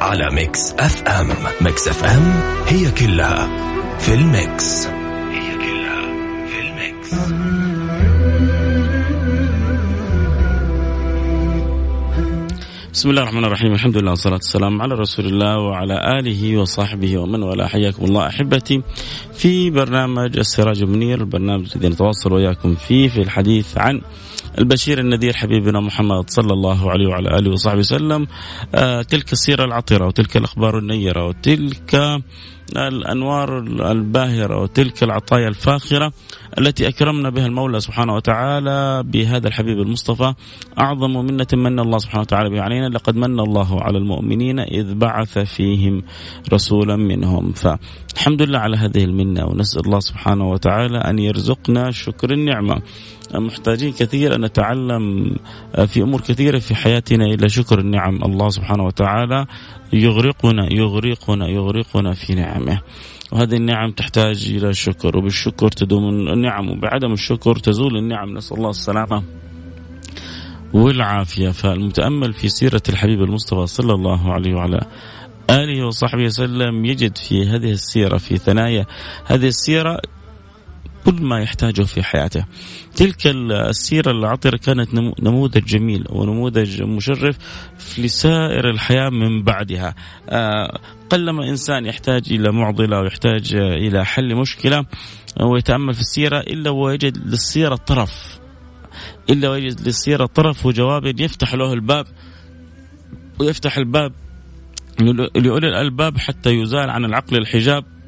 على Mix FM. Mix FM هي كلها في ال mix. هي كلها في ال mix. بسم الله الرحمن الرحيم. الحمد لله والصلاة والسلام على رسول الله وعلى آله وصحبه ومن والاه. حياكم الله أحبتي. في برنامج السراج المنير البرنامج الذي نتواصل وياكم فيه في الحديث عن البشير النذير حبيبنا محمد صلى الله عليه وعلى آله وصحبه وسلم. آه تلك السيرة العطرة وتلك الأخبار النيرة وتلك الأنوار الباهرة وتلك العطايا الفاخرة التي أكرمنا بها المولى سبحانه وتعالى بهذا الحبيب المصطفى. أعظم منة من الله سبحانه وتعالى به علينا. لقد من الله على المؤمنين إذ بعث فيهم رسولا منهم. فالحمد لله على هذه المنة ونسأل الله سبحانه وتعالى أن يرزقنا شكر النعمة. محتاجين كثير أن نتعلم في أمور كثيرة في حياتنا إلى شكر النعم. الله سبحانه وتعالى يغرقنا يغرقنا يغرقنا في نعمه. وهذه النعم تحتاج إلى شكر وبالشكر تدوم النعم وبعدم الشكر تزول النعم. نسأل الله السلامة والعافية. فالمتأمل في سيرة الحبيب المصطفى صلى الله عليه وعلى آله وصحبه وسلم يجد في هذه السيرة في ثنايا. هذه السيرة كل ما يحتاجه في حياته. تلك السيرة العطرة كانت نموذج جميل ونموذج مشرف لسائر الحياة من بعدها. آه، قلما إنسان يحتاج إلى معضلة ويحتاج إلى حل مشكلة ويتأمل في السيرة إلا ويجد للسيرة طرف. إلا ويجد للسيرة طرف وجواب يفتح له الباب ويفتح الباب لأولي الألباب حتى يزال عن العقل الحجاب.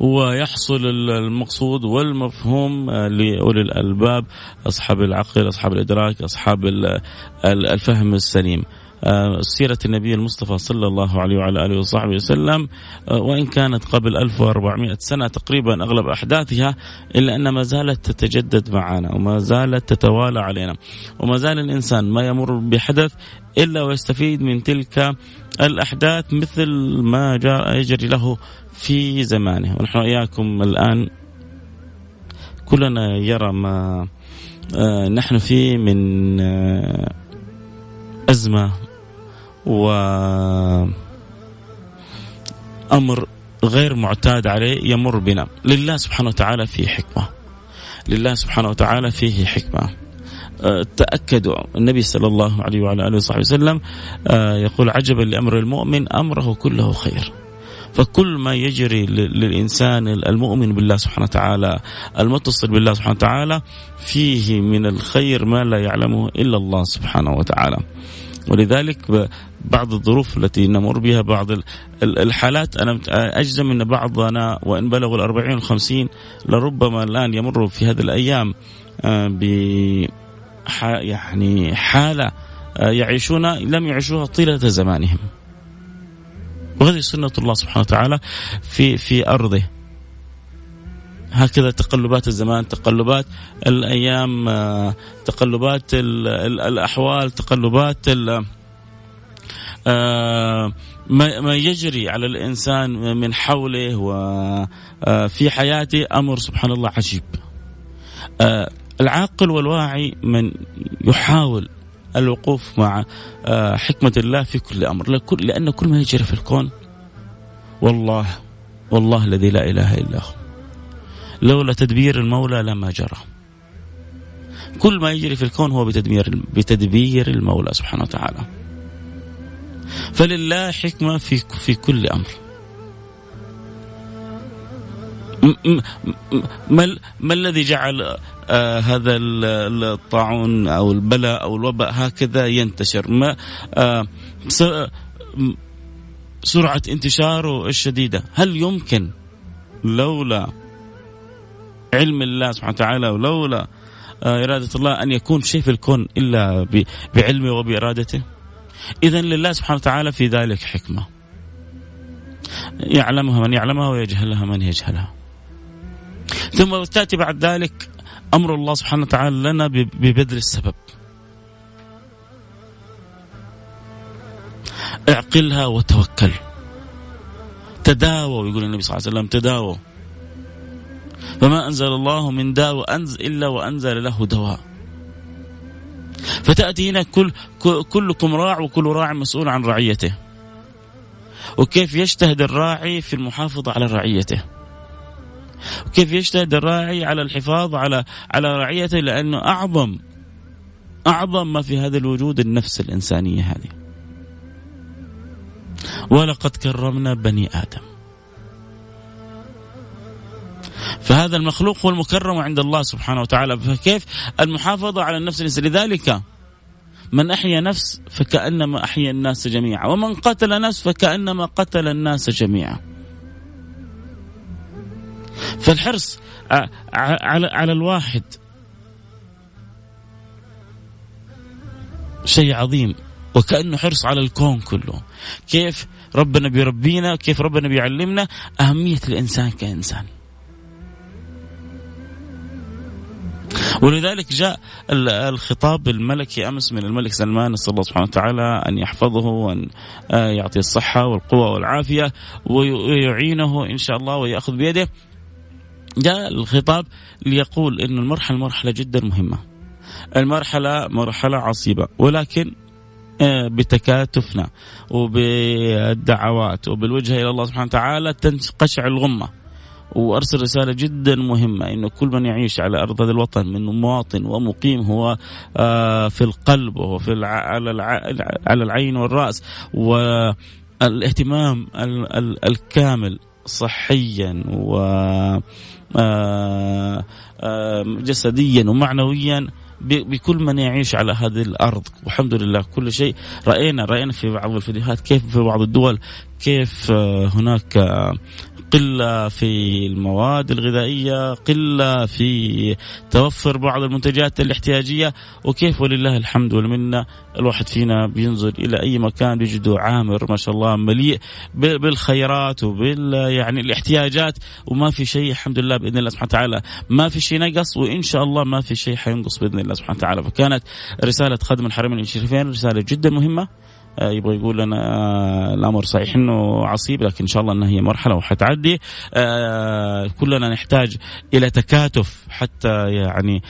ويحصل المقصود والمفهوم آه، لأولي الألباب أصحاب العقل أصحاب الإدراك أصحاب الفهم السليم. سيرة النبي المصطفى صلى الله عليه وعلى آله وصحبه وسلم آه، وإن كانت قبل 1400 سنة تقريبا أغلب أحداثها إلا أن ما زالت تتجدد معنا وما زالت تتوالى علينا. وما زال الإنسان ما يمر بحدث إلا ويستفيد من تلك الأحداث مثل ما جاء يجري له في زمانه. ونحن إياكم الآن كلنا يرى ما آه، نحن فيه من أزمة و أمر غير معتاد عليه يمر بنا. لله سبحانه وتعالى فيه حكمة. لله سبحانه وتعالى فيه حكمة. أه، تأكدوا. النبي صلى الله عليه وعلى آله وصحبه وسلم أه، يقول عجبا لأمر المؤمن أمره كله خير. فكل ما يجري للإنسان المؤمن بالله سبحانه وتعالى المتصل بالله سبحانه وتعالى فيه من الخير ما لا يعلمه إلا الله سبحانه وتعالى. ولذلك بعض الظروف التي نمر بها بعض الحالات. أنا أجزم أن بعضنا وإن بلغوا الأربعين والخمسين لربما الآن يمر في هذه الأيام آه، ب يعني حالة آه، يعيشون لم يعيشوها طيلة زمانهم. وهذه سنة الله سبحانه وتعالى في في أرضه. هكذا تقلبات الزمان تقلبات الأيام آه، تقلبات الأحوال تقلبات ما يجري على الإنسان من حوله وفي آه، حياته أمر سبحان الله عجيب. العاقل والواعي من يحاول الوقوف مع حكمة الله في كل أمر. لأن كل ما يجري في الكون والله والله الذي لا إله إلا هو. لولا تدبير المولى لما جرى. كل ما يجري في الكون هو بتدبير بتدبير المولى سبحانه وتعالى. فلله حكمة في في كل أمر. ما, ما الذي جعل آه هذا الطاعون أو البلاء أو الوباء هكذا ينتشر؟ ما آه سرعة انتشاره الشديدة. هل يمكن؟ لولا علم الله سبحانه وتعالى ولولا آه، إرادة الله أن يكون شيء في الكون إلا بعلمه وبإرادته؟ إذا لله سبحانه وتعالى في ذلك حكمة. يعلمها من يعلمها ويجهلها من يجهلها. ثم تأتي بعد ذلك أمر الله سبحانه وتعالى لنا ببذل السبب. اعقلها وتوكل. تداووا يقول النبي صلى الله عليه وسلم تداووا. فما أنزل الله من داء وأنزل إلا وأنزل له دواء. فتأتي هنا كل كلكم راع وكل راع مسؤول عن رعيته. وكيف يجتهد الراعي في المحافظة على رعيته. وكيف يجتهد الراعي على الحفاظ على على رعيته لأنه أعظم أعظم ما في هذا الوجود النفس الإنسانية هذه. ولقد كرمنا بني آدم. فهذا المخلوق هو المكرم عند الله سبحانه وتعالى. فكيف المحافظة على النفس الإنسانية لذلك من أحيا نفس فكأنما أحيا الناس جميعا ومن قتل نفس فكأنما قتل الناس جميعا. فالحرص على على الواحد شيء عظيم وكأنه حرص على الكون كله. كيف ربنا بيربينا كيف ربنا بيعلمنا أهمية الإنسان كإنسان. ولذلك جاء الخطاب الملكي أمس من الملك سلمان نسأل الله سبحانه وتعالى أن يحفظه وأن آه، يعطيه الصحة والقوة والعافية ويعينه إن شاء الله ويأخذ بيده. جاء الخطاب ليقول إن المرحلة مرحلة جدا مهمة. المرحلة مرحلة عصيبة. ولكن آه، بتكاتفنا وبالدعوات وبالوجهه إلى الله سبحانه وتعالى تنقشع الغمة. وأرسل رسالة جدا مهمة إنه كل من يعيش على أرض هذا الوطن من مواطن ومقيم هو آه، في القلب وهو في على على العين والرأس. والاهتمام الكامل صحيا و آه، آه، جسديا ومعنويا بكل من يعيش على هذه الأرض. والحمد لله كل شيء. رأينا رأينا في بعض الفيديوهات كيف في بعض الدول كيف هناك قلة في المواد الغذائية، قلة في توفر بعض المنتجات الاحتياجية. وكيف ولله الحمد والمنة الواحد فينا بينزل إلى أي مكان بيجده عامر ما شاء الله مليء بالخيرات وبال يعني الاحتياجات. وما في شيء الحمد لله بإذن الله سبحانه وتعالى ما في شيء نقص. وإن شاء الله ما في شيء حينقص بإذن الله سبحانه وتعالى. فكانت رسالة خدم الحرمين الشريفين رسالة جدا مهمة. يبغى يقول لنا آه، الأمر صحيح إنه عصيب لكن إن شاء الله إنها هي مرحلة وحتعدي. آه، كلنا نحتاج إلى تكاتف حتى يعني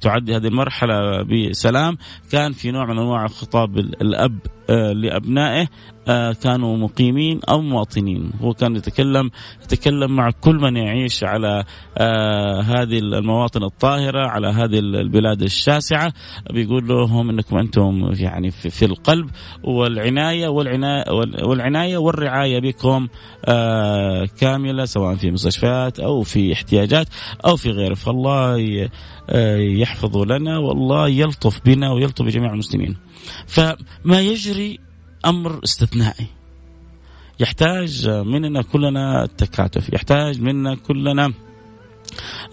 تعدي هذه المرحلة بسلام. كان في نوع من أنواع خطاب الأب لأبنائه آه، كانوا مقيمين أو مواطنين. هو كان يتكلم يتكلم مع كل من يعيش على آه، هذه المواطن الطاهرة على هذه البلاد الشاسعة. بيقول لهم إنكم أنتم يعني في القلب والعناية والعناية والعناية والرعاية بكم آه، كاملة سواء في مستشفيات أو في احتياجات أو في غيره فالله يحفظ لنا والله يلطف بنا ويلطف بجميع المسلمين. فما يجري أمر استثنائي. يحتاج مننا كلنا التكاتف يحتاج منا كلنا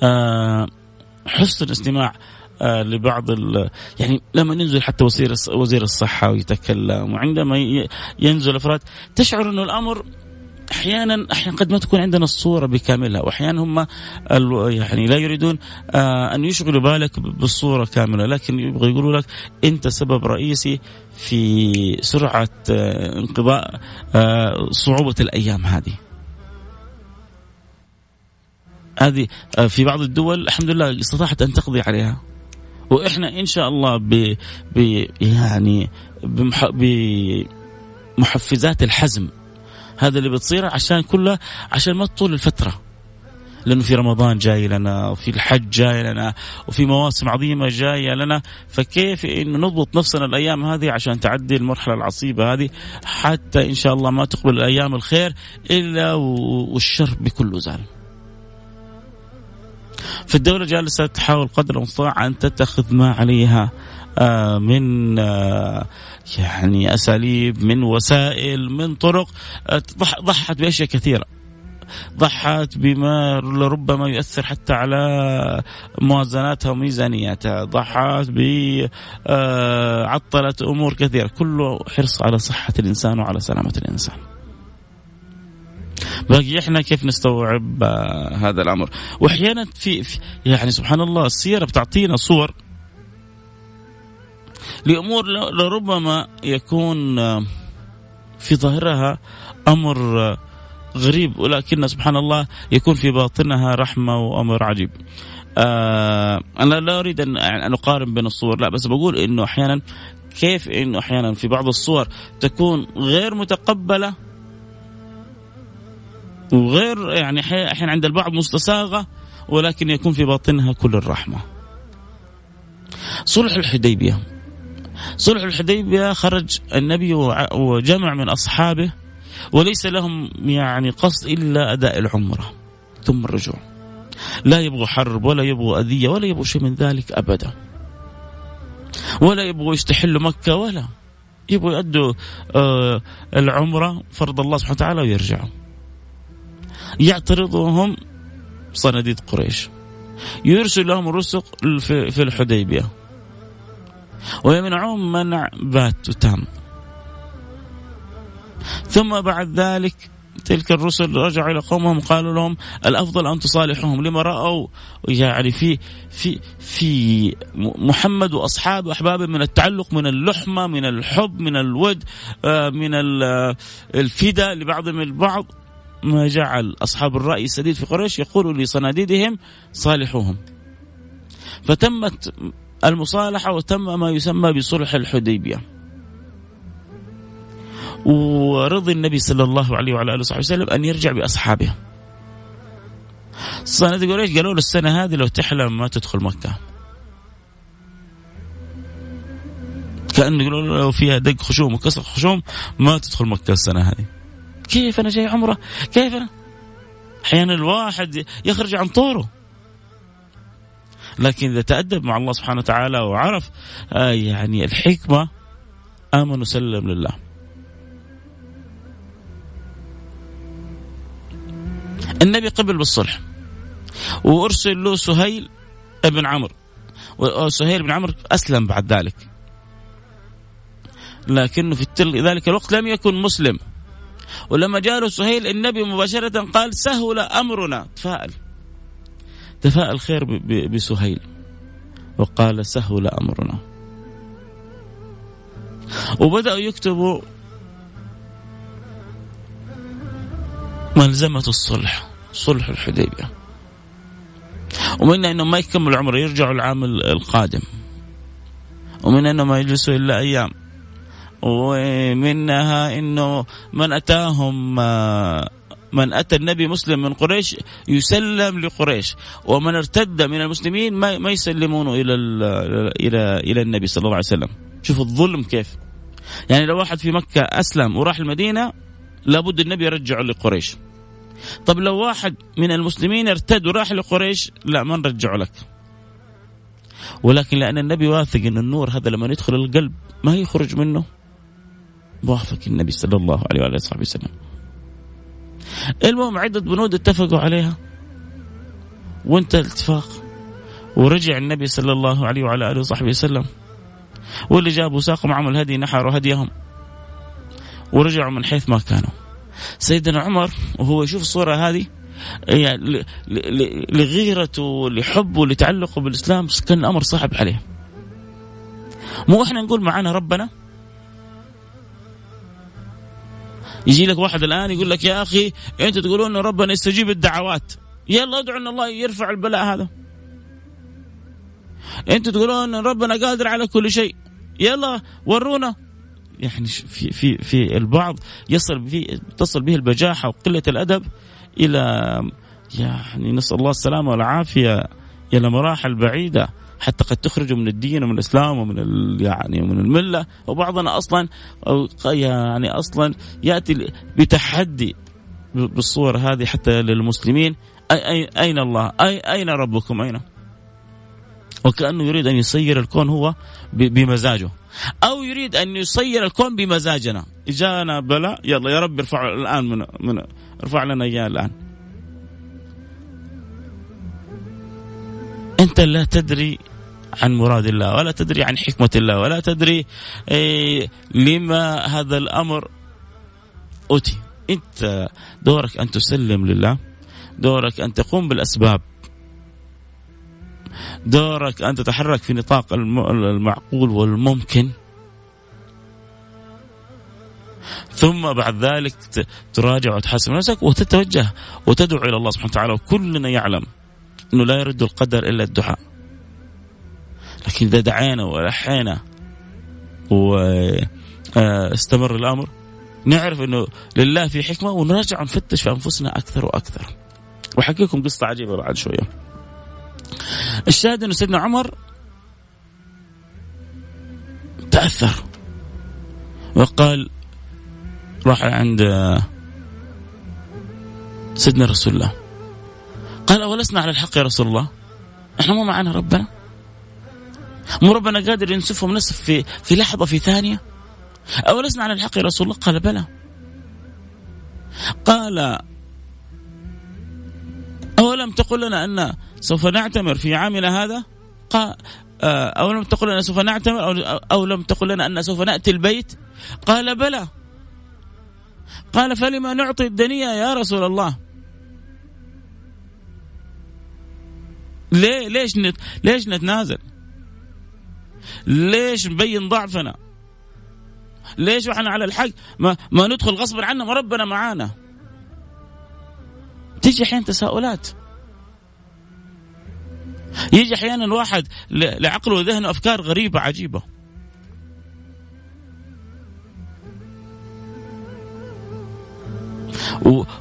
آه، حسن الاستماع آه، لبعض يعني لما ينزل حتى وزير وزير الصحة ويتكلم وعندما ينزل أفراد تشعر إنه الأمر أحيانا أحيانا قد ما تكون عندنا الصورة بكاملها وأحيانا هم يعني لا يريدون آه، أن يشغلوا بالك بالصورة كاملة لكن يبغى يقولوا لك أنت سبب رئيسي في سرعة آه، انقضاء آه، صعوبة الأيام هذه. هذه في بعض الدول الحمد لله استطاعت أن تقضي عليها. وإحنا إن شاء الله ب, ب يعني بمحفزات الحزم. هذا اللي بتصير عشان كلها عشان ما تطول الفترة. لأنه في رمضان جاي لنا وفي الحج جاي لنا وفي مواسم عظيمة جاية لنا. فكيف انه نضبط نفسنا الأيام هذه عشان تعدي المرحلة العصيبة هذه؟ حتى إن شاء الله ما تقبل الأيام الخير إلا والشر بكل زال. فالدولة جالسة تحاول قدر المستطاع أن تتخذ ما عليها. من آه، يعني أساليب من وسائل من طرق آه، ضحت بأشياء كثيرة. ضحت بما لربما يؤثر حتى على موازناتها وميزانياتها. ضحت ب عطلت أمور كثيرة. كله حرص على صحة الإنسان وعلى سلامة الإنسان. باقي إحنا كيف نستوعب آه، هذا الأمر؟ وأحيانا في يعني سبحان الله السيره بتعطينا صور لأمور لربما يكون في ظاهرها أمر آه، غريب ولكن سبحان الله يكون في باطنها رحمة وأمر عجيب. آه أنا لا أريد ان أن أقارن بين الصور لا بس بقول إنه أحيانا كيف إنه أحيانا في بعض الصور تكون غير متقبلة وغير يعني أحيانا عند البعض مستساغه ولكن يكون في باطنها كل الرحمة. صلح الحديبية صلح الحديبية خرج النبي وجمع من أصحابه وليس لهم يعني قصد إلا أداء العمرة ثم الرجوع. لا يبغوا حرب ولا يبغوا أذية ولا يبغوا شيء من ذلك أبدا. ولا يبغوا يستحلوا مكة ولا يبغوا يؤدوا آه العمرة فرض الله سبحانه وتعالى ويرجعوا. يعترضهم صناديد قريش يرسل لهم الرسق في الحديبية ويمنعون منع بات وتام ثم بعد ذلك تلك الرسل رجعوا إلى قومهم قالوا لهم الأفضل أن تصالحهم لما رأوا يعني في في في محمد وأصحابه واحبابه من التعلق من اللحمة من الحب من الود آه، من الفداء لبعضهم البعض ما جعل أصحاب الرأي السديد في قريش يقولوا لصناديدهم صالحوهم. فتمت المصالحة وتم ما يسمى بصلح الحديبية. ورضي النبي صلى الله عليه وعلى آله وصحبه وسلم أن يرجع بأصحابه. صناديد قريش قالوا له السنة هذه لو تحلم ما تدخل مكة. كأنه يقولوا لو فيها دق خشوم وكسر خشوم ما تدخل مكة السنة هذه. كيف أنا جاي عمرة؟ كيف أنا؟ أحيانا الواحد يخرج عن طوره. لكن إذا تأدب مع الله سبحانه وتعالى وعرف آه يعني الحكمة آمن وسلم لله. النبي قبل بالصلح. وأرسل له سهيل بن عمرو. وسهيل بن عمرو أسلم بعد ذلك. لكنه في ذلك الوقت لم يكن مسلم. ولما جاء له سهيل النبي مباشرة قال سهل أمرنا. تفائل تفاءل خير بسهيل. وقال سهل أمرنا. وبدأوا يكتبوا ملزمة الصلح صلح الحديبية. ومنها انهم ما يكملوا عمره يرجعوا العام القادم. ومن انهم ما يجلسوا إلا أيام. ومنها إنه من أتاهم من أتى النبي مسلم من قريش يسلم لقريش. ومن ارتد من المسلمين ما ما يسلمونه إلى إلى إلى النبي صلى الله عليه وسلم. شوف الظلم كيف. يعني لو واحد في مكة أسلم وراح المدينة لابد النبي يرجعه لقريش. طب لو واحد من المسلمين ارتد وراح لقريش لا ما نرجعه لك. ولكن لأن النبي واثق إن النور هذا لما يدخل القلب ما يخرج منه. موافق النبي صلى الله عليه وآله وصحبه وسلم. المهم عدة بنود اتفقوا عليها. وانتهى الاتفاق. ورجع النبي صلى الله عليه وعلى آله وصحبه وسلم. واللي جابوا ساقوا معهم الهدي نحروا هديهم ورجعوا من حيث ما كانوا. سيدنا عمر وهو يشوف الصورة هذه يعني لغيرته لحبه لتعلقه بالإسلام كان الأمر صعب عليه. مو إحنا نقول معانا ربنا يجي لك واحد الآن يقول لك يا أخي أنتوا تقولون إنه ربنا يستجيب الدعوات. يلا ادعوا إن الله يرفع البلاء هذا. أنتوا تقولون إن ربنا قادر على كل شيء. يلا ورونا. يعني في في في البعض يصل في تصل به البجاحة وقلة الأدب إلى يعني نسأل الله السلامة والعافية إلى مراحل بعيدة. حتى قد تخرجه من الدين ومن الإسلام ومن يعني ومن الملة. وبعضنا أصلا يعني أصلا يأتي بتحدي بالصور هذه حتى للمسلمين. أي أي أين الله؟ أي أين ربكم؟ أين؟ وكأنه يريد أن يسير الكون هو بمزاجه. أو يريد أن يسير الكون بمزاجنا. جاءنا بلاء يلا يا رب ارفع الآن من, من ارفع لنا إياه الآن. أنت لا تدري عن مراد الله ولا تدري عن حكمة الله ولا تدري إيه لما هذا الأمر أتي. أنت دورك أن تسلم لله دورك أن تقوم بالأسباب دورك أن تتحرك في نطاق المعقول والممكن. ثم بعد ذلك تراجع وتحسن نفسك وتتوجه وتدعو إلى الله سبحانه وتعالى وكلنا يعلم إنه لا يرد القدر إلا الدعاء. لكن إذا دعينا والحينا واستمر الأمر نعرف إنه لله في حكمة ونرجع نفتش في أنفسنا أكثر وأكثر. واحكي لكم قصة عجيبة بعد شوية. الشاهد إنه سيدنا عمر تأثر وقال راح عند سيدنا رسول الله قال أولسنا على الحق يا رسول الله إحنا مو معنا ربنا مو ربنا قادر ينسفهم نسف في في لحظة في ثانية؟ أولسنا على الحق يا رسول الله؟ قال بلى. قال أولم تقل لنا أن سوف نعتمر في عامنا هذا؟ قال آه، أو لم تقل لنا سوف نعتمر أو, أو لم تقل لنا أن سوف نأتي البيت؟ قال بلى. قال فلما نعطي الدنيا يا رسول الله؟ ليه ليش نت ليش نتنازل؟ ليش نبين ضعفنا؟ ليش وإحنا على الحق ما, ما ندخل غصبا عنا ما ربنا معانا؟ تيجي أحيانا تساؤلات. يجي أحيانا الواحد لعقله وذهنه أفكار غريبة عجيبة.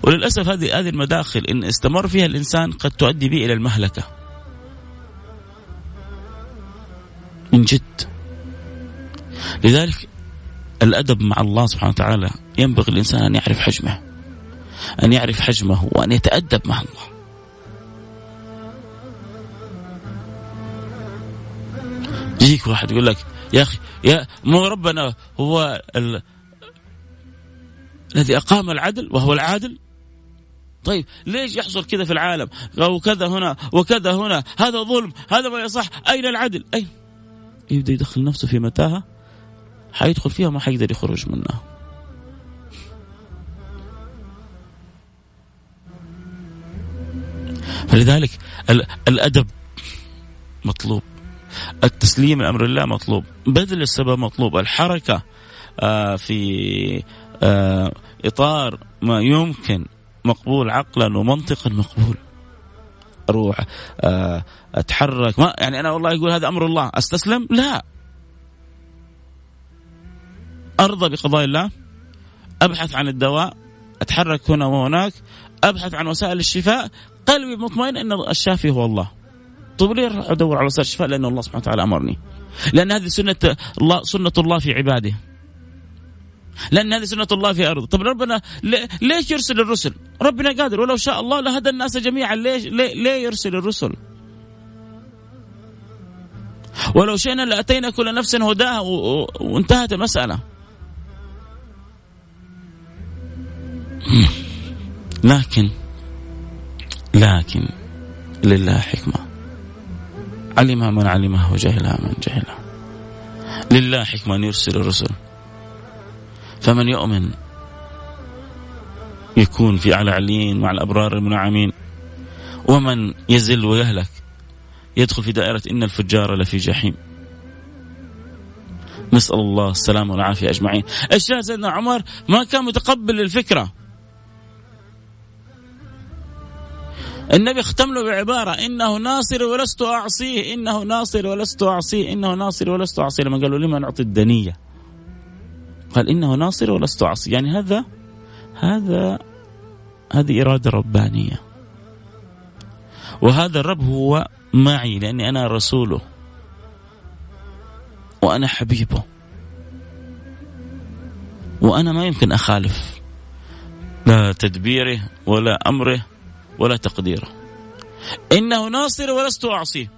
وللأسف هذه هذه المداخل إن استمر فيها الإنسان قد تؤدي به إلى المهلكة. جد. لذلك الأدب مع الله سبحانه وتعالى ينبغي الإنسان أن يعرف حجمه. أن يعرف حجمه وأن يتأدب مع الله. يجيك واحد يقول لك يا أخي يا مو ربنا هو الذي أقام العدل وهو العادل طيب ليش يحصل كذا في العالم وكذا هنا وكذا هنا هذا ظلم هذا ما يصح أين العدل أين يبدأ يدخل نفسه في متاهة حيدخل فيها ما حيقدر يخرج منها. فلذلك الأدب مطلوب التسليم لأمر الله مطلوب بذل السبب مطلوب الحركة آه، في آه، إطار ما يمكن مقبول عقلا ومنطقا مقبول. أروح آه، أتحرك. ما يعني أنا والله يقول هذا أمر الله. أستسلم؟ لا. أرضى بقضاء الله. أبحث عن الدواء. أتحرك هنا وهناك. أبحث عن وسائل الشفاء. قلبي مطمئن إن الشافي هو الله. طيب ليه أروح أدور على وسائل الشفاء؟ لأن الله سبحانه وتعالى أمرني. لأن هذه سنة الله سنة الله في عباده. لأن هذه سنة الله في أرضه. طب ربنا ليش يرسل الرسل؟ ربنا قادر. ولو شاء الله لهدى الناس جميعا. ليش ليه, ليه يرسل الرسل؟ ولو شئنا لأتينا كل نفس هداها وانتهت المسألة. لكن لكن لله حكمة. علمها من علمها وجهلها من جهلها لله حكمة أن يرسل الرسل. فمن يؤمن يكون في أعلى عليين مع الأبرار المنعمين. ومن يزل ويهلك يدخل في دائرة إن الفجار لفي جحيم. نسأل الله السلامة والعافية أجمعين. الشاهد سيدنا عمر ما كان متقبل الفكرة؟ النبي اختم له بعبارة إنه ناصر ولست أعصيه إنه ناصر ولست أعصيه إنه ناصر ولست أعصيه. لما قالوا لما نعطي الدنية؟ قال إنه ناصر ولست عصي يعني هذا هذا هذه إرادة ربانية. وهذا الرب هو معي لأني أنا رسوله. وأنا حبيبه. وأنا ما يمكن أخالف لا تدبيره ولا أمره ولا تقديره. إنه ناصر ولست أعصيه.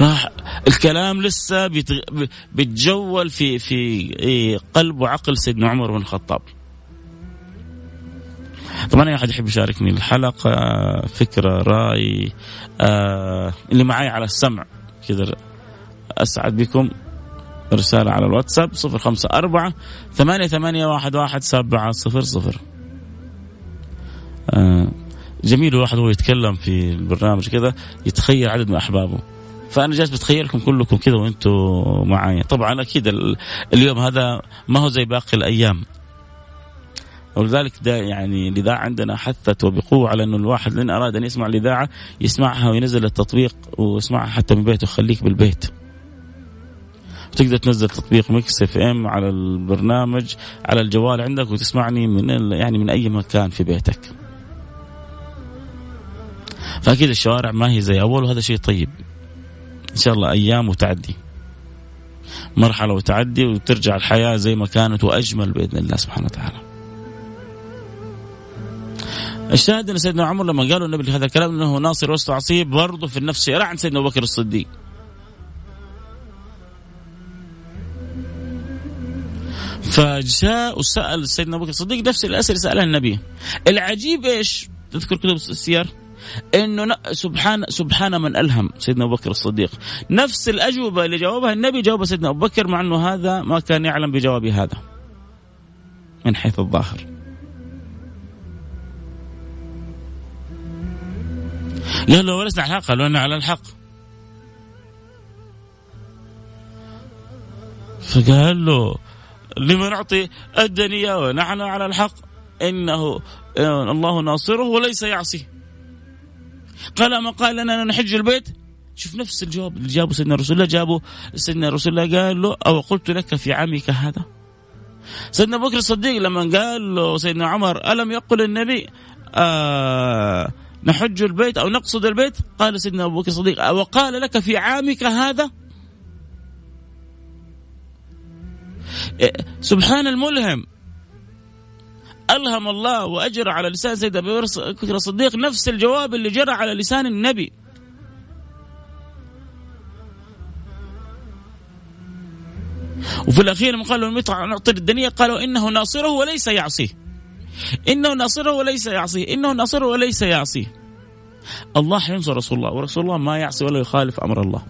راح الكلام لسه بيتجول في في قلب وعقل سيدنا عمر بن الخطاب. طبعا أي أحد يحب يشاركني الحلقة فكرة رأي آه اللي معي على السمع. كذا أسعد بكم. رسالة على الواتساب صفر خمسة أربعة ثمانية ثمانية واحد واحد سبعة صفر صفر. آه جميل الواحد وهو يتكلم في البرنامج كذا يتخيل عدد من أحبابه. فأنا جالس بتخيلكم كلكم كذا وأنتم معايا. طبعا أكيد اليوم هذا ما هو زي باقي الأيام. ولذلك ده يعني الإذاعة عندنا حثت وبقوة على أنه الواحد إن أراد أن يسمع الإذاعة يسمعها وينزل التطبيق ويسمعها حتى من بيته خليك بالبيت تقدر تنزل تطبيق Mix FM على البرنامج على الجوال عندك وتسمعني من يعني من أي مكان في بيتك. فأكيد الشوارع ما هي زي أول وهذا شيء طيب. إن شاء الله أيام وتعدي. مرحلة وتعدي وترجع الحياة زي ما كانت وأجمل بإذن الله سبحانه وتعالى. الشاهد أن سيدنا عمر لما قالوا النبي هذا الكلام إنه ناصر وسط عصيب برضه في النفس شيء عن سيدنا أبو بكر الصديق. فجاء وسأل سيدنا أبو بكر الصديق نفس الأسئلة سألها النبي. العجيب إيش؟ تذكر كتب السير؟ إنه سبحان سبحان من ألهم سيدنا أبو بكر الصديق نفس الأجوبة اللي جاوبها النبي جاوبها سيدنا أبو بكر مع إنه هذا ما كان يعلم بجواب هذا من حيث الظاهر قال له ولسنا على الحق قالوا أنا على الحق. فقال له لما نعطي الدنيا ونحن على الحق؟ إنه الله ناصره وليس يعصي. قال ما قال لنا نحج البيت؟ شوف نفس الجواب اللي جابه سيدنا رسول الله. جابه سيدنا رسول الله قال له أو قلت لك في عامك هذا؟ سيدنا بكر الصديق لما قال له سيدنا عمر ألم يقل النبي آه نحج البيت أو نقصد البيت؟ قال سيدنا أبو بكر الصديق وقال لك في عامك هذا؟ إيه، سبحان الملهم. ألهم الله وأجرى على لسان سيدنا أبي بكر الصديق نفس الجواب اللي جرى على لسان النبي. وفي الأخير لما قالوا نعطي الدنيا قالوا إنه ناصره وليس يعصيه. إنه ناصره وليس يعصيه. إنه ناصره وليس يعصيه. الله حينصر رسول الله ورسول الله ما يعصي ولا يخالف أمر الله.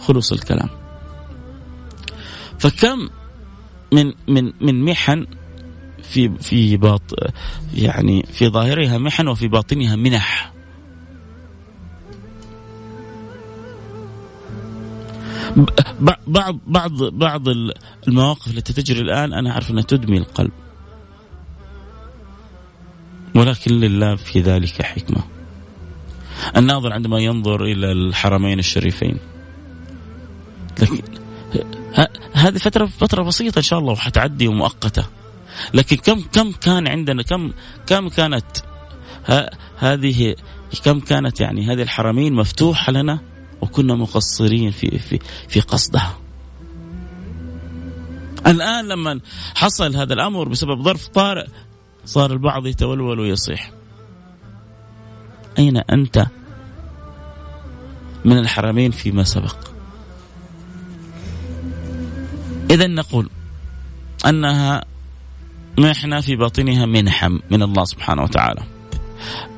خلص الكلام. فكم من من من محن في في باط يعني في ظاهرها محن وفي باطنها منح. بعض بعض بعض المواقف التي تجري الآن أنا أعرف أنها تدمي القلب. ولكن لله في ذلك حكمة. الناظر عندما ينظر إلى الحرمين الشريفين. لكن هذه فترة فترة بسيطة إن شاء الله وحتعدي ومؤقتة. لكن كم كم كان عندنا كم كم كانت هذه كم كانت يعني هذه الحرمين مفتوحة لنا وكنا مقصرين في في في قصدها. الآن لما حصل هذا الأمر بسبب ظرف طارئ صار البعض يتولول ويصيح. أين أنت من الحرمين فيما سبق؟ إذا نقول أنها محنة في باطنها منحة من الله سبحانه وتعالى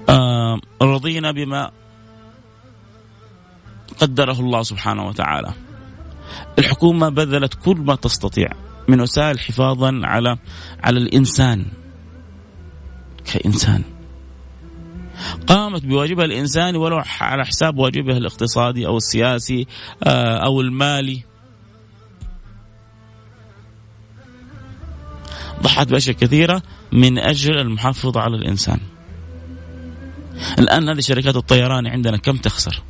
آه رضينا بما قدره الله سبحانه وتعالى الحكومة بذلت كل ما تستطيع من وسائل حفاظا على على الإنسان كإنسان قامت بواجبها الإنساني ولو على حساب واجبها الاقتصادي أو السياسي آه، أو المالي ضحت بأشياء كثيرة من أجل المحافظة على الإنسان. الآن هذه شركات الطيران عندنا كم تخسر؟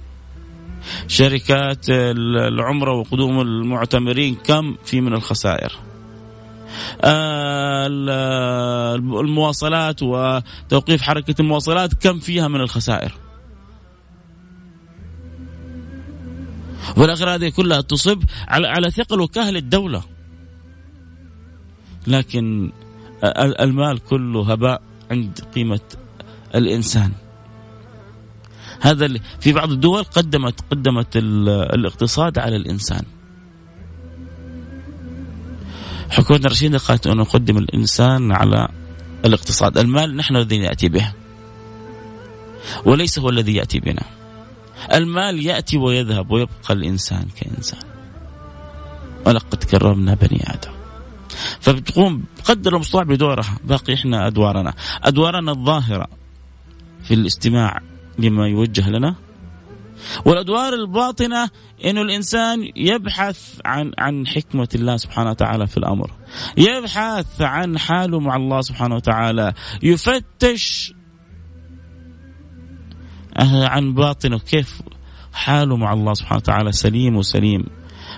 شركات العمرة وقدوم المعتمرين كم في من الخسائر؟ المواصلات وتوقيف حركة المواصلات كم فيها من الخسائر؟ والاخر هذه كلها تصب على على ثقل وكهل الدولة. لكن المال كله هباء عند قيمة الإنسان هذا في بعض الدول قدمت قدمت الاقتصاد على الإنسان حكومة الرشيدة قالت أن نقدم الإنسان على الاقتصاد المال نحن الذي نأتي به وليس هو الذي يأتي بنا. المال يأتي ويذهب ويبقى الإنسان كإنسان. ولقد كرمنا بني آدم. فبتقوم قدر المستطاع بدورها باقي إحنا أدوارنا. أدوارنا الظاهرة في الاستماع لما يوجه لنا والأدوار الباطنة إنه الإنسان يبحث عن عن حكمة الله سبحانه وتعالى في الأمر. يبحث عن حاله مع الله سبحانه وتعالى. يفتش عن باطنه. كيف حاله مع الله سبحانه وتعالى سليم وسليم.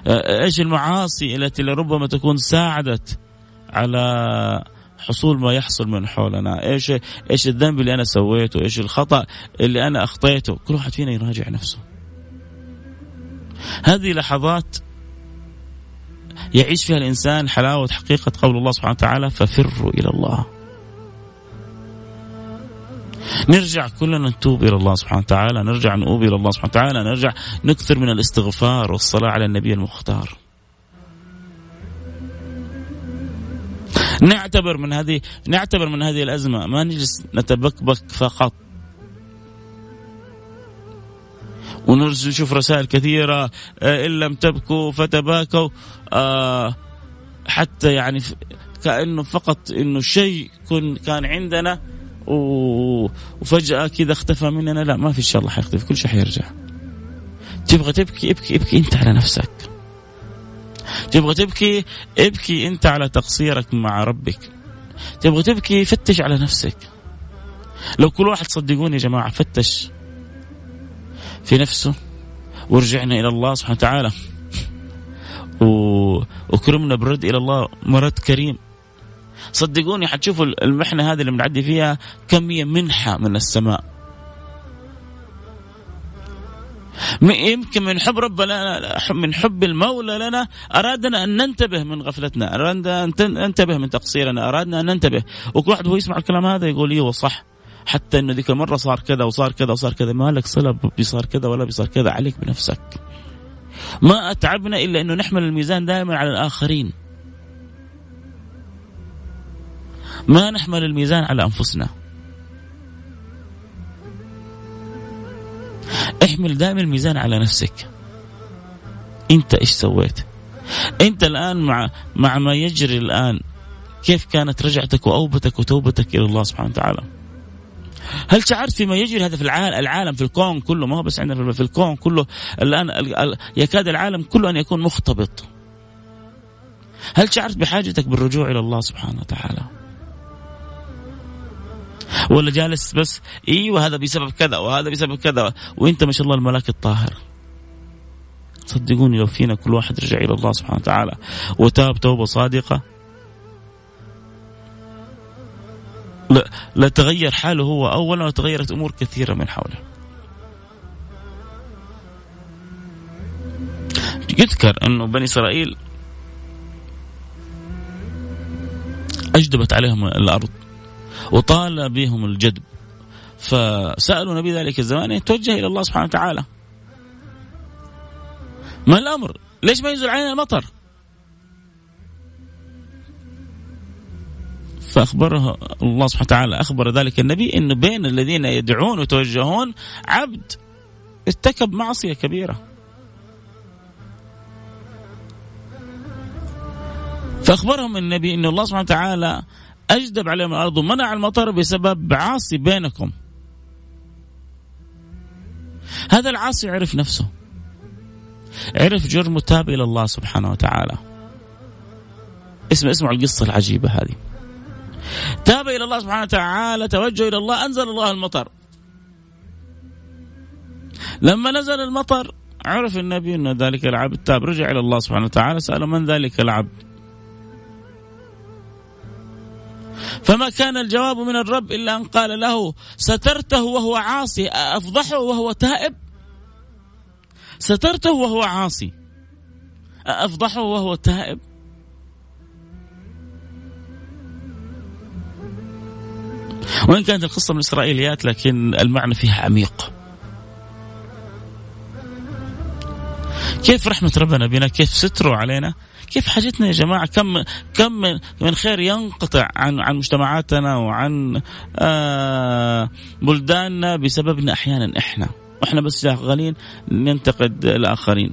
إيش المعاصي التي لربما تكون ساعدت على حصول ما يحصل من حولنا. إيش إيش الذنب اللي أنا سويته؟ إيش الخطأ اللي أنا أخطيته؟ كل واحد فينا يراجع نفسه. هذه لحظات يعيش فيها الإنسان حلاوة حقيقة قول الله سبحانه وتعالى ففروا إلى الله. نرجع كلنا نتوب إلى الله سبحانه وتعالى نرجع نؤوب إلى الله سبحانه وتعالى نرجع نكثر من الاستغفار والصلاة على النبي المختار. نعتبر من هذه نعتبر من هذه الأزمة ما نجلس نتبكبك فقط. ونرسل نشوف رسائل كثيرة آه، إن لم تبكوا فتباكوا آه، حتى يعني كأنه فقط إنه شيء كان عندنا وفجأة كذا اختفى مننا. لا ما في إن شاء الله حيختفي كل شيء حيرجع. تبغى تبكي ابكي ابكي أنت على نفسك. تبغى تبكي ابكي انت على تقصيرك مع ربك. تبغى تبكي فتش على نفسك. لو كل واحد صدقوني يا جماعة فتش في نفسه. ورجعنا إلى الله سبحانه وتعالى. وكرمنا بالرد إلى الله مرد كريم. صدقوني حتشوفوا المحنة هذه اللي بنعدي فيها كمية منحة من السماء. يمكن من حب ربنا من حب المولى لنا أرادنا أن ننتبه من غفلتنا أرادنا أن ننتبه من تقصيرنا أرادنا أن ننتبه. وكل واحد هو يسمع الكلام هذا يقول إيوه صح حتى إنه ذيك المرة صار كذا وصار كذا وصار كذا. ما لك صلة بصار كذا ولا بصار كذا عليك بنفسك. ما أتعبنا إلا إنه نحمل الميزان دائما على الآخرين. ما نحمل الميزان على أنفسنا. احمل دائما الميزان على نفسك. انت إيش سويت؟ انت الآن مع مع ما يجري الآن كيف كانت رجعتك وأوبتك وتوبتك إلى الله سبحانه وتعالى؟ هل شعرت فيما يجري هذا في العالم العالم في الكون كله؟ ما هو بس عندنا في الكون كله. الآن يكاد العالم كله أن يكون مختبط. هل شعرت بحاجتك بالرجوع إلى الله سبحانه وتعالى؟ ولا جالس بس إيوه هذا بسبب كذا وهذا بسبب كذا. وأنت ما شاء الله الملاك الطاهر. صدقوني لو فينا كل واحد رجع إلى الله سبحانه وتعالى. وتاب توبة صادقة. لا, لا تغير حاله هو اولا وتغيرت أمور كثيرة من حوله. يذكر إنه بني إسرائيل أجدبت عليهم الأرض. وطال بهم الجدب فسألوا نبي ذلك الزمان يتوجه إلى الله سبحانه وتعالى. ما الأمر؟ ليش ما ينزل علينا المطر؟ فأخبره الله سبحانه وتعالى أخبر ذلك النبي أنه بين الذين يدعون ويتوجهون عبد ارتكب معصية كبيرة فأخبرهم النبي أن الله سبحانه وتعالى أجدب عليهم الأرض ومنع المطر بسبب عاصي بينكم. هذا العاصي عرف نفسه. عرف جرمه تاب إلى الله سبحانه وتعالى. اسمع اسمعوا القصة العجيبة هذه. تاب إلى الله سبحانه وتعالى توجه إلى الله أنزل الله المطر. لما نزل المطر عرف النبي إن ذلك العبد تاب رجع إلى الله سبحانه وتعالى سأل من ذلك العبد؟ فما كان الجواب من الرب إلا أن قال له سترته وهو عاصي أفضحه وهو تائب؟ سترته وهو عاصي أفضحه وهو تائب؟ وإن كانت القصة من إسرائيليات لكن المعنى فيها عميق. كيف رحمة ربنا بنا؟ كيف ستره علينا؟ كيف حاجتنا يا جماعة؟ كم كم من خير ينقطع عن عن مجتمعاتنا وعن آه بلداننا بسببنا أحيانا إحنا. وإحنا بس شغالين ننتقد الآخرين.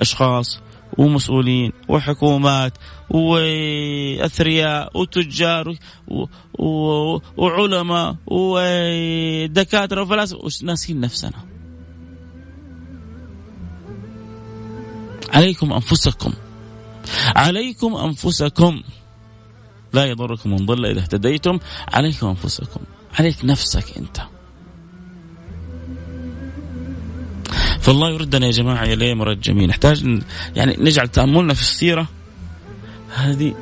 أشخاص ومسؤولين وحكومات وأثرياء وتجار وعلماء ودكاترة وفلاسفة. وناسين نفسنا. عليكم أنفسكم عليكم أنفسكم لا يضركم من ضل إذا اهتديتم عليكم أنفسكم عليك نفسك أنت. فالله يردنا يا جماعة اليه مرد جميل نحتاج يعني نجعل تأملنا في السيرة هذه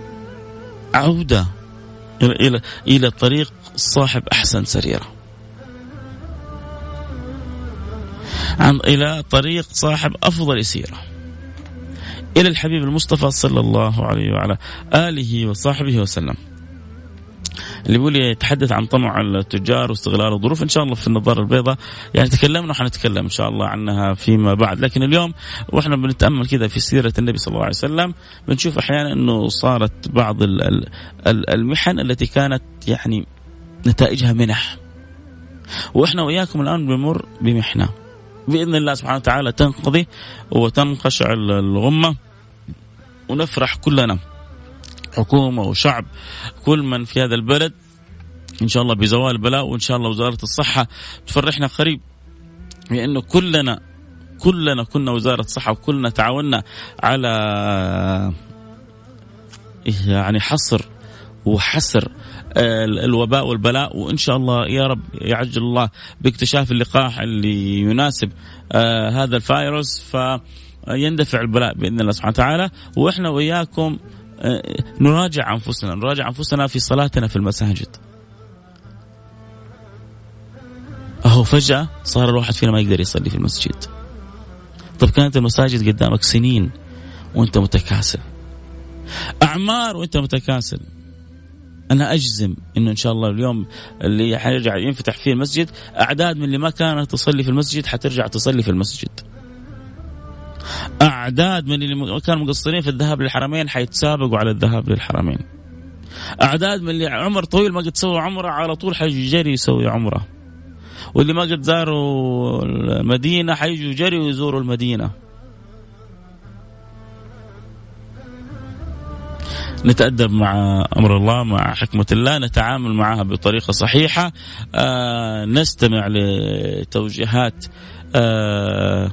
عودة إلى إلى إلى طريق صاحب أحسن سريرة. عن إلى طريق صاحب أفضل سيرة. إلى الحبيب المصطفى صلى الله عليه وعلى آله وصحبه وسلم. اللي بيقول يتحدث عن طمع التجار واستغلال الظروف إن شاء الله في النظاره البيضاء يعني تكلمنا وحنتكلم إن شاء الله عنها فيما بعد. لكن اليوم وإحنا بنتأمل كذا في سيرة النبي صلى الله عليه وسلم. بنشوف أحيانا إنه صارت بعض المحن التي كانت يعني نتائجها منح. وإحنا وإياكم الآن بنمر بمحنة. بإذن الله سبحانه وتعالى تنقضي وتنقشع الغمة ونفرح كلنا. حكومة وشعب كل من في هذا البلد. إن شاء الله بزوال البلاء وإن شاء الله وزارة الصحة تفرحنا قريب. لأنه كلنا كلنا كنا وزارة صحه وكلنا تعاوننا على يعني حصر وحسر الوباء والبلاء وإن شاء الله يا رب يعجل الله باكتشاف اللقاح اللي يناسب آه، هذا الفيروس فيندفع البلاء بإذن الله سبحانه وتعالى. وإحنا وإياكم نراجع أنفسنا نراجع أنفسنا في صلاتنا في المساجد. أهو فجأة صار الواحد فينا ما يقدر يصلي في المسجد. طب كانت المساجد قدامك سنين وأنت متكاسل. أعمار وأنت متكاسل. أنا أجزم إنه إن شاء الله اليوم اللي حيرجع ينفتح فيه المسجد أعداد من اللي ما كانت تصلي في المسجد حترجع تصلي في المسجد. أعداد من اللي كانوا مقصرين في الذهاب للحرمين حيتسابقوا على الذهاب للحرمين. أعداد من اللي عمر طويل ما قد سووا عمرة على طول حيجوا جري يسوي عمرة. واللي ما قد زاروا المدينة حيجوا جري ويزوروا المدينة. نتأدب مع أمر الله مع حكمة الله نتعامل معها بطريقة صحيحة. آه نستمع لتوجيهات آه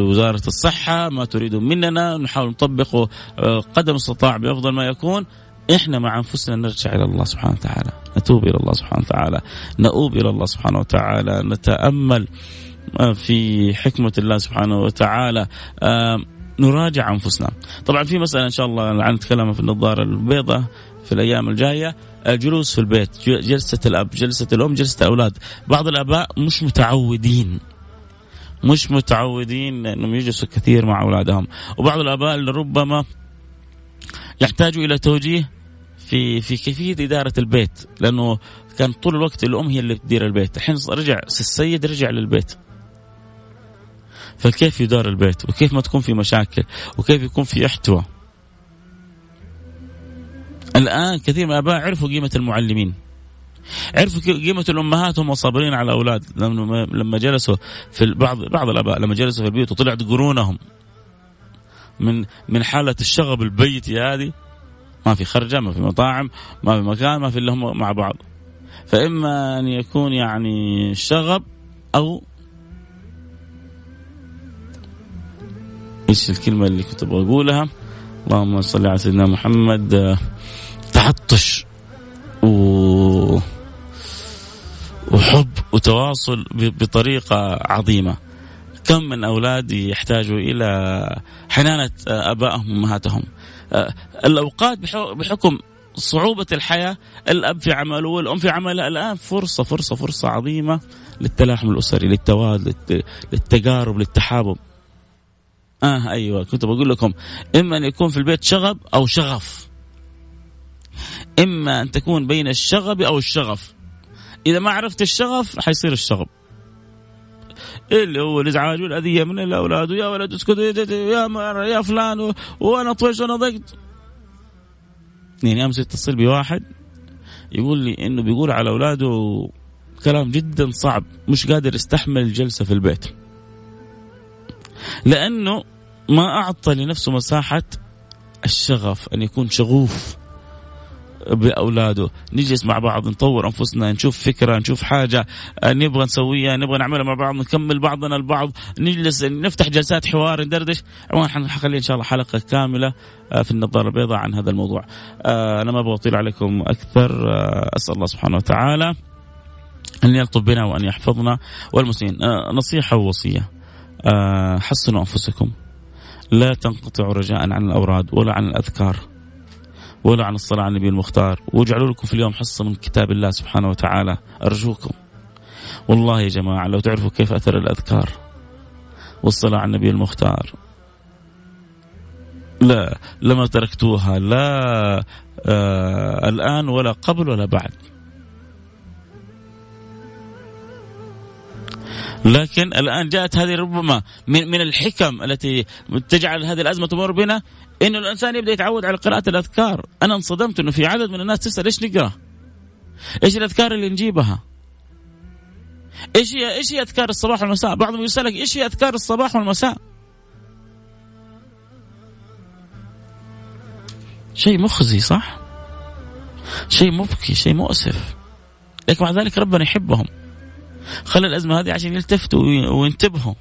وزارة الصحة ما تريدون مننا. نحاول نطبقه آه، قدم استطاع بأفضل ما يكون. إحنا مع أنفسنا نرجع إلى الله سبحانه وتعالى. نتوب إلى الله سبحانه وتعالى. نؤوب إلى الله سبحانه وتعالى. نتأمل في حكمة الله سبحانه وتعالى. نراجع أنفسنا. طبعا في مسألة إن شاء الله عن نتكلم في النظارة البيضاء في الأيام الجاية. الجلوس في البيت جلسة الأب جلسة الأم جلسة الأولاد. بعض الآباء مش متعودين. مش متعودين إنهم يجلسوا كثير مع أولادهم. وبعض الآباء ربما يحتاجوا إلى توجيه في في كيفية إدارة البيت. لأنه كان طول الوقت الأم هي اللي تدير البيت. الحين رجع السيد رجع للبيت. فكيف يدار البيت وكيف ما تكون في مشاكل وكيف يكون في احتواء الآن كثير من الاباء عرفوا قيمة المعلمين. عرفوا قيمة الأمهات هم صابرين على الأولاد لما جلسوا في بعض بعض الآباء لما جلسوا في البيوت وطلعت قرونهم من من حالة الشغب البيتي هذه ما في خرجة ما في مطاعم ما في مكان ما في إلا هم مع بعض. فإما أن يكون يعني شغب أو إيش الكلمة اللي كنت بقولها اللهم صل على سيدنا محمد. تعطش و وحب وتواصل بطريقة عظيمة. كم من أولادي يحتاجوا إلى حنانة آبائهم وأمهاتهم. آه، الأوقات بحكم صعوبة الحياة الأب في عمله والأم في عملها الآن فرصة فرصة فرصة عظيمة للتلاحم الأسري للتواد للتقارب للتحابب. آه أيوة كنت بقول لكم إما أن يكون في البيت شغب أو شغف. إما أن تكون بين الشغب أو الشغف. إذا ما عرفت الشغف حيصير الشغب. اللي هو الإزعاج والأذية من الأولاد ويا ولد اسكت يا يا فلان وأنا طويش وأنا ضقت. يعني أمس اتصل بواحد يقول لي إنه بيقول على أولاده كلام جدا صعب مش قادر يستحمل الجلسة في البيت. لأنه ما أعطى لنفسه مساحة الشغف أن يكون شغوف بأولاده. نجلس مع بعض نطور أنفسنا نشوف فكرة نشوف حاجة آه، نبغى نسويها نبغى نعملها مع بعض نكمل بعضنا البعض نجلس نفتح جلسات حوار ندردش. عموما حنخلي إن شاء الله حلقة كاملة آه، في النظارة البيضاء عن هذا الموضوع. آه، أنا ما أبغى أطيل عليكم أكثر. أسأل الله سبحانه وتعالى أن يلطف بنا وأن يحفظنا. والمسلمين نصيحة ووصية. حصنوا أنفسكم. لا تنقطعوا رجاء عن الأوراد ولا عن الأذكار ولا عن الصلاة على النبي المختار. واجعلوا لكم في اليوم حصة من كتاب الله سبحانه وتعالى. أرجوكم. والله يا جماعة لو تعرفوا كيف أثر الأذكار والصلاة على النبي المختار. لا لما تركتوها لا آه الآن ولا قبل ولا بعد. لكن الآن جاءت هذه ربما من, من الحكم التي تجعل هذه الأزمة تمر بنا انه الإنسان يبدأ يتعود على قراءة الأذكار، أنا انصدمت إنه في عدد من الناس تسأل إيش نقرأ؟ إيش الأذكار اللي نجيبها؟ إيش هي إيش هي أذكار الصباح والمساء؟ بعضهم يسألك إيش هي أذكار الصباح والمساء؟ شيء مخزي صح؟ شيء مبكي، شيء مؤسف. لكن مع ذلك ربنا يحبهم. خلى الأزمة هذه عشان يلتفتوا وينتبهوا.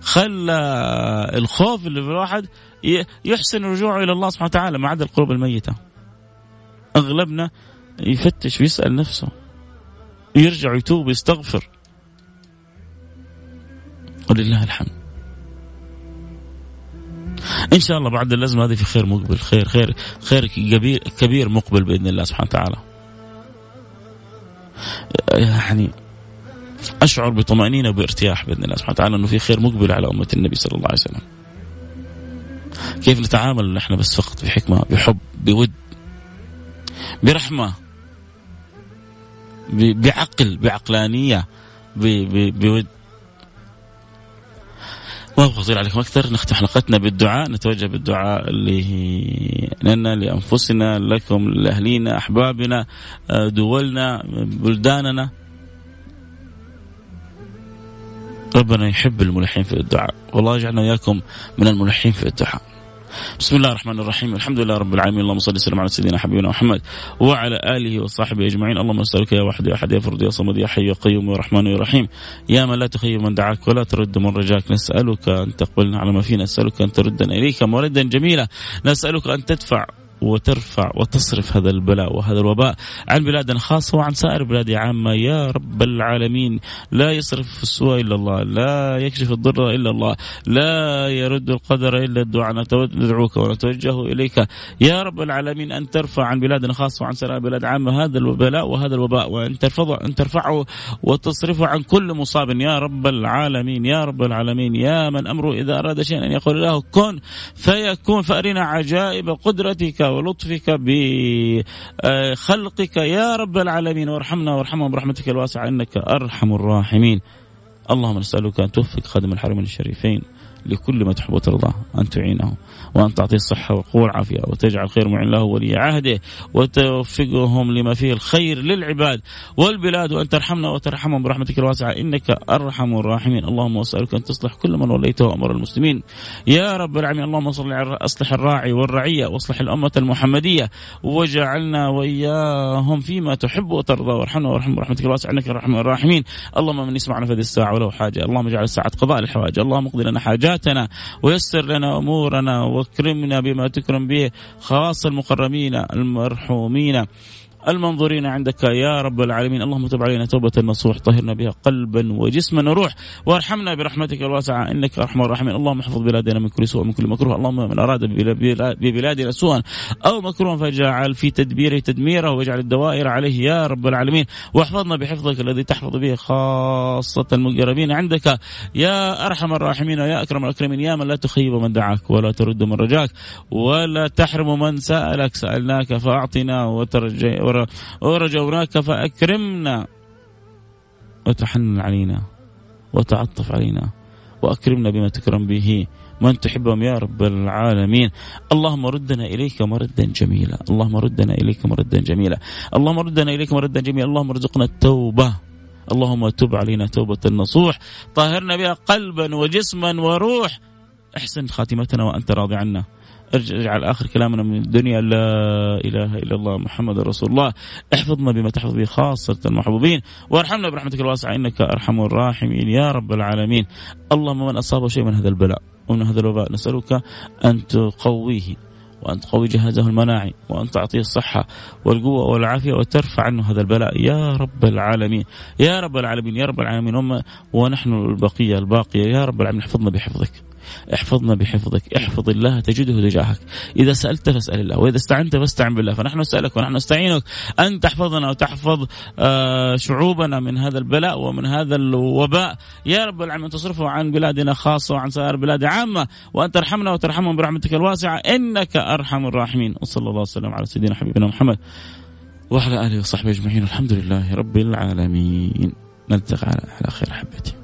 خلى الخوف اللي في الواحد يحسن رجوعه إلى الله سبحانه وتعالى ما عدا القلوب الميتة. أغلبنا يفتش ويسأل نفسه يرجع ويتوب ويستغفر ولله الحمد إن شاء الله بعد الأزمة هذه في خير مقبل خير خير خير كبير كبير مقبل بإذن الله سبحانه وتعالى يعني أشعر بطمأنينة وبارتياح بإذن الله سبحانه وتعالى إنه في خير مقبل على أمة النبي صلى الله عليه وسلم. كيف نتعامل نحن بس فقط بحكمة بحب بود برحمة بعقل بعقلانية بود ما أبغى اطيل عليكم أكثر. نختم حلقتنا بالدعاء. نتوجه بالدعاء لنا لأنفسنا لكم لأهلينا أحبابنا دولنا بلداننا. ربنا يحب الملحين في الدعاء. والله يجعلنا اياكم من الملحين في الدعاء. بسم الله الرحمن الرحيم الحمد لله رب العالمين اللهم صل وسلم على سيدنا حبيبنا محمد وعلى اله وصحبه اجمعين اللهم نسالك يا واحد يا احد يا فرد يا صمد يا حي يا قيوم يا رحمن يا رحيم يا من لا تخيب من دعاك ولا ترد من رجاك نسالك ان تقبلنا على ما فينا نسالك ان تردنا اليك موردا جميلا نسالك ان تدفع وترفع وتصرف هذا البلاء وهذا الوباء عن بلادنا خاصة وعن سائر بلاد عامة. يا رب العالمين لا يصرف السوء إلا الله لا يكشف الضر إلا الله لا يرد القدر إلا الدعاء. ندعوك ونتوجه إليك. يا رب العالمين أن ترفع عن بلادنا خاصة وعن سائر بلاد عامة هذا البلاء وهذا الوباء وأن ترفعه أن ترفعه وتصرفه عن كل مصاب. يا رب العالمين يا رب العالمين يا من أمره إذا أراد شيئا أن يقول له كن فيكون فأرنا عجائب قدرتك. ولطفك بخلقك يا رب العالمين. وارحمنا وارحمهم برحمتك الواسعة إنك أرحم الراحمين. اللهم نسألك أن توفق خادم الحرمين الشريفين لكل ما تحب وترضى أن تعينه. وأن تعطيه الصحة والقوة والعافية وتجعل خير معين له ولي عهده وتوفقهم لما فيه الخير للعباد والبلاد. وأن ترحمنا وترحمهم برحمتك الواسعة إنك أرحم الراحمين. اللهم أسألك أن تصلح كل من وليته أمر المسلمين. يا رب العالمين اللهم صل أصلح الراعي والرعية وأصلح الأمة المحمدية وجعلنا وإياهم فيما تحب وترضى. وارحمنا وارحم برحمتك الواسعة إنك أرحم الراحمين. اللهم من يسمعنا في هذه الساعة ولو حاجة. اللهم اجعل الساعة قضاء الحوائج اللهم اقضي لنا حاجاتنا ويسر لنا أمورنا. واكرمنا بما تكرم به خاص المقربين المرحومين. المنظورين عندك يا رب العالمين. اللهم تب علينا توبة نصوح طهرنا بها قلبا وجسما وروح وارحمنا برحمتك الواسعة إنك أرحم الراحمين. اللهم احفظ بلادنا من كل سوء ومن كل مكروه. اللهم من أراد ببلادنا سوءا أو مكروها فاجعل في تدبيره تدميره واجعل الدوائر عليه يا رب العالمين. واحفظنا بحفظك الذي تحفظ به خاصة المقربين عندك. يا أرحم الراحمين ويا أكرم الأكرمين يا من لا تخيب من دعاك ولا ترد من رجاك ولا تحرم من سألك. سألناك فأعطنا وترجي ورجوناك فأكرمنا وتحنن علينا وتعطف علينا وأكرمنا بما تكرم به من تحبهم يا رب العالمين. اللهم ردنا إليك مردا جميلا. اللهم ردنا إليك مردا جميلا. اللهم ردنا إليك مردا جميلا. اللهم ارزقنا التوبة. اللهم تب علينا توبة نصوح طهرنا بها قلبا وجسما وروح. احسن خاتمتنا وأنت راضي عنا. اجعل آخر كلامنا من الدنيا. لا إله إلا الله محمد رسول الله. احفظنا بما تحفظ به خاصة المحبوبين. وارحمنا برحمتك الواسعة. إنك أرحم الراحمين. يا رب العالمين. اللهم من اصابه شيء من هذا البلاء ومن هذا الوباء نسألك أن تقويه وأن تقوي جهازه المناعي وأن تعطيه الصحة والقوة والعافية وترفع عنه هذا البلاء. يا رب العالمين. يا رب العالمين. يا رب العالمين. ونحن البقية الباقية. يا رب العالمين. احفظنا بحفظك. احفظنا بحفظك احفظ الله تجده تجاهك. إذا سألت فاسأل الله وإذا استعنت فاستعن بالله. فنحن نسألك ونحن نستعينك أن تحفظنا وتحفظ آه، شعوبنا من هذا البلاء ومن هذا الوباء. يا رب العالمين تصرفه عن بلادنا خاصة وعن سائر البلاد عامة وأن ترحمنا وترحمهم برحمتك الواسعة. إنك أرحم الراحمين. وصلى الله وسلم على سيدنا حبيبنا محمد وعلى آله وصحبه أجمعين. الحمد لله رب العالمين. نلتقي على خير أحبتي